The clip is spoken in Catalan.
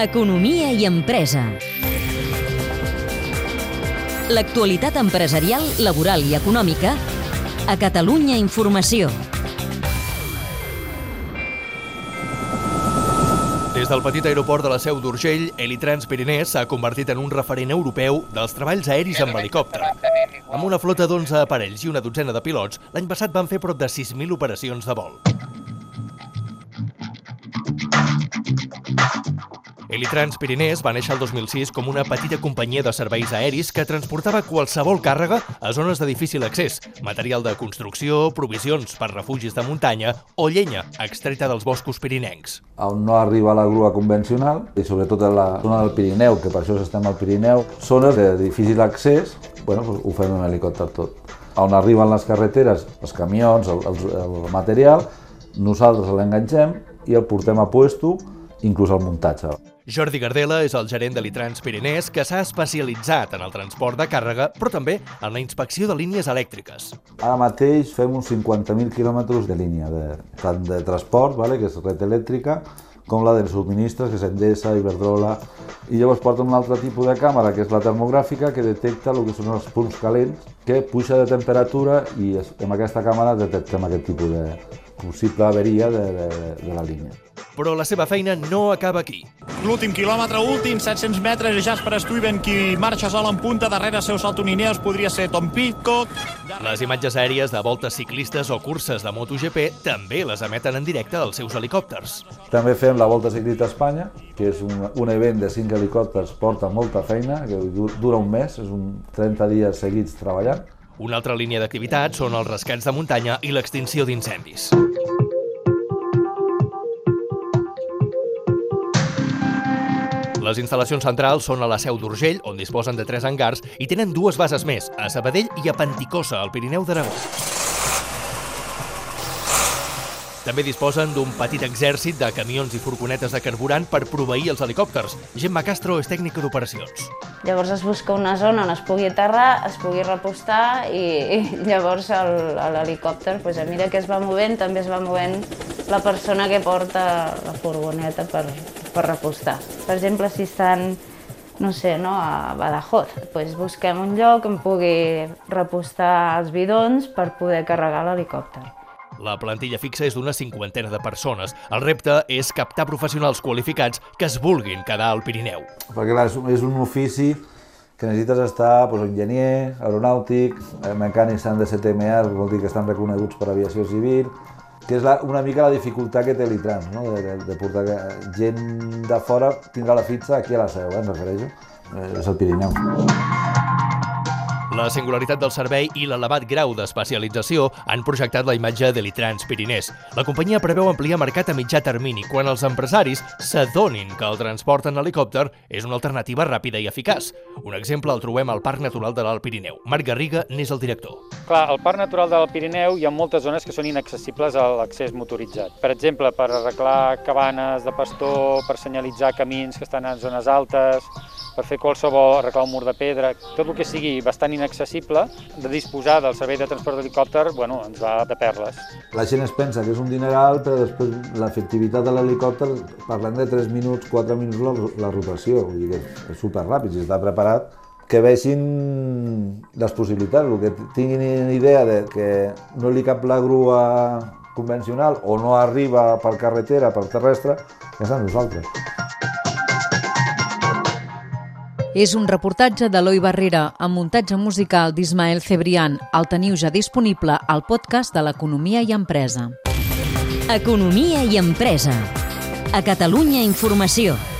Economia i empresa. L'actualitat empresarial, laboral i econòmica a Catalunya Informació. Des del petit aeroport de la Seu d'Urgell, Elitrans Pirinès s'ha convertit en un referent europeu dels treballs aeris amb helicòpter. Amb una flota d'11 aparells i una dotzena de pilots, l'any passat van fer prop de 6.000 operacions de vol. Elitrans Pirinès va néixer el 2006 com una petita companyia de serveis aeris que transportava qualsevol càrrega a zones de difícil accés, material de construcció, provisions per refugis de muntanya o llenya extreta dels boscos pirinencs. On no arriba la grua convencional, i sobretot a la zona del Pirineu, que per això estem al Pirineu, zones de difícil accés, bueno, doncs ho fem en helicòpter tot. On arriben les carreteres, els camions, el, el, el material, nosaltres l'enganxem i el portem a puesto, inclús el muntatge. Jordi Gardela és el gerent de l'Itrans Pirinès que s'ha especialitzat en el transport de càrrega, però també en la inspecció de línies elèctriques. Ara mateix fem uns 50.000 quilòmetres de línia, de, tant de transport, vale, que és red elèctrica, com la dels subministres, que és Endesa, Iberdrola, i llavors porta un altre tipus de càmera, que és la termogràfica, que detecta el que són els punts calents, que puja de temperatura i amb aquesta càmera detectem aquest tipus de possible averia de, de, de la línia. Però la seva feina no acaba aquí. L'últim quilòmetre, últim, 700 metres, Jasper Stuyven, qui marxa sol en punta, darrere seu salto Nineus, podria ser Tom Pitcock... Les imatges aèries de voltes ciclistes o curses de MotoGP també les emeten en directe als seus helicòpters. També fem la Volta Ciclista a Espanya, que és un, un event de 5 helicòpters, porta molta feina, que dura un mes, és un 30 dies seguits treballant. Una altra línia d'activitat són els rescats de muntanya i l'extinció d'incendis. Les instal·lacions centrals són a la Seu d'Urgell, on disposen de tres hangars, i tenen dues bases més, a Sabadell i a Panticosa, al Pirineu d'Aragó. També disposen d'un petit exèrcit de camions i furgonetes de carburant per proveir els helicòpters. Gemma Castro és tècnica d'operacions. Llavors es busca una zona on es pugui aterrar, es pugui repostar i, i llavors l'helicòpter, pues, a mesura que es va movent, també es va movent la persona que porta la furgoneta per, per repostar. Per exemple, si estan no sé, no, a Badajoz, doncs busquem un lloc on pugui repostar els bidons per poder carregar l'helicòpter. La plantilla fixa és d'una cinquantena de persones. El repte és captar professionals qualificats que es vulguin quedar al Pirineu. Perquè clar, és un ofici que necessites estar doncs, enginyer, aeronàutic, eh, mecànics han de ser TMA, vol dir que estan reconeguts per aviació civil, que és la, una mica la dificultat que té l'Itrans, no? de, de, de portar gent de fora tindrà la fitxa aquí a la seu, eh, em refereixo, eh, és el Pirineu. La singularitat del servei i l'elevat grau d'especialització han projectat la imatge de l'Itrans Pirinès. La companyia preveu ampliar mercat a mitjà termini quan els empresaris s'adonin que el transport en helicòpter és una alternativa ràpida i eficaç. Un exemple el trobem al Parc Natural de l'Alt Pirineu. Marc Garriga n'és el director. Clar, al Parc Natural de l'Alt Pirineu hi ha moltes zones que són inaccessibles a l'accés motoritzat. Per exemple, per arreglar cabanes de pastor, per senyalitzar camins que estan en zones altes, per fer qualsevol, arreglar un mur de pedra, tot el que sigui bastant inaccessible, de disposar del servei de transport d'helicòpter, bueno, ens va de perles. La gent es pensa que és un dineral, però després l'efectivitat de l'helicòpter, parlem de 3 minuts, 4 minuts la, la rotació, vull dir que és superràpid, si està preparat, que vegin les possibilitats, que tinguin idea de que no li cap la grua convencional o no arriba per carretera, per terrestre, és a nosaltres. És un reportatge d'Eloi Barrera amb muntatge musical d'Ismael Cebrián. El teniu ja disponible al podcast de l'Economia i Empresa. Economia i Empresa. A Catalunya Informació.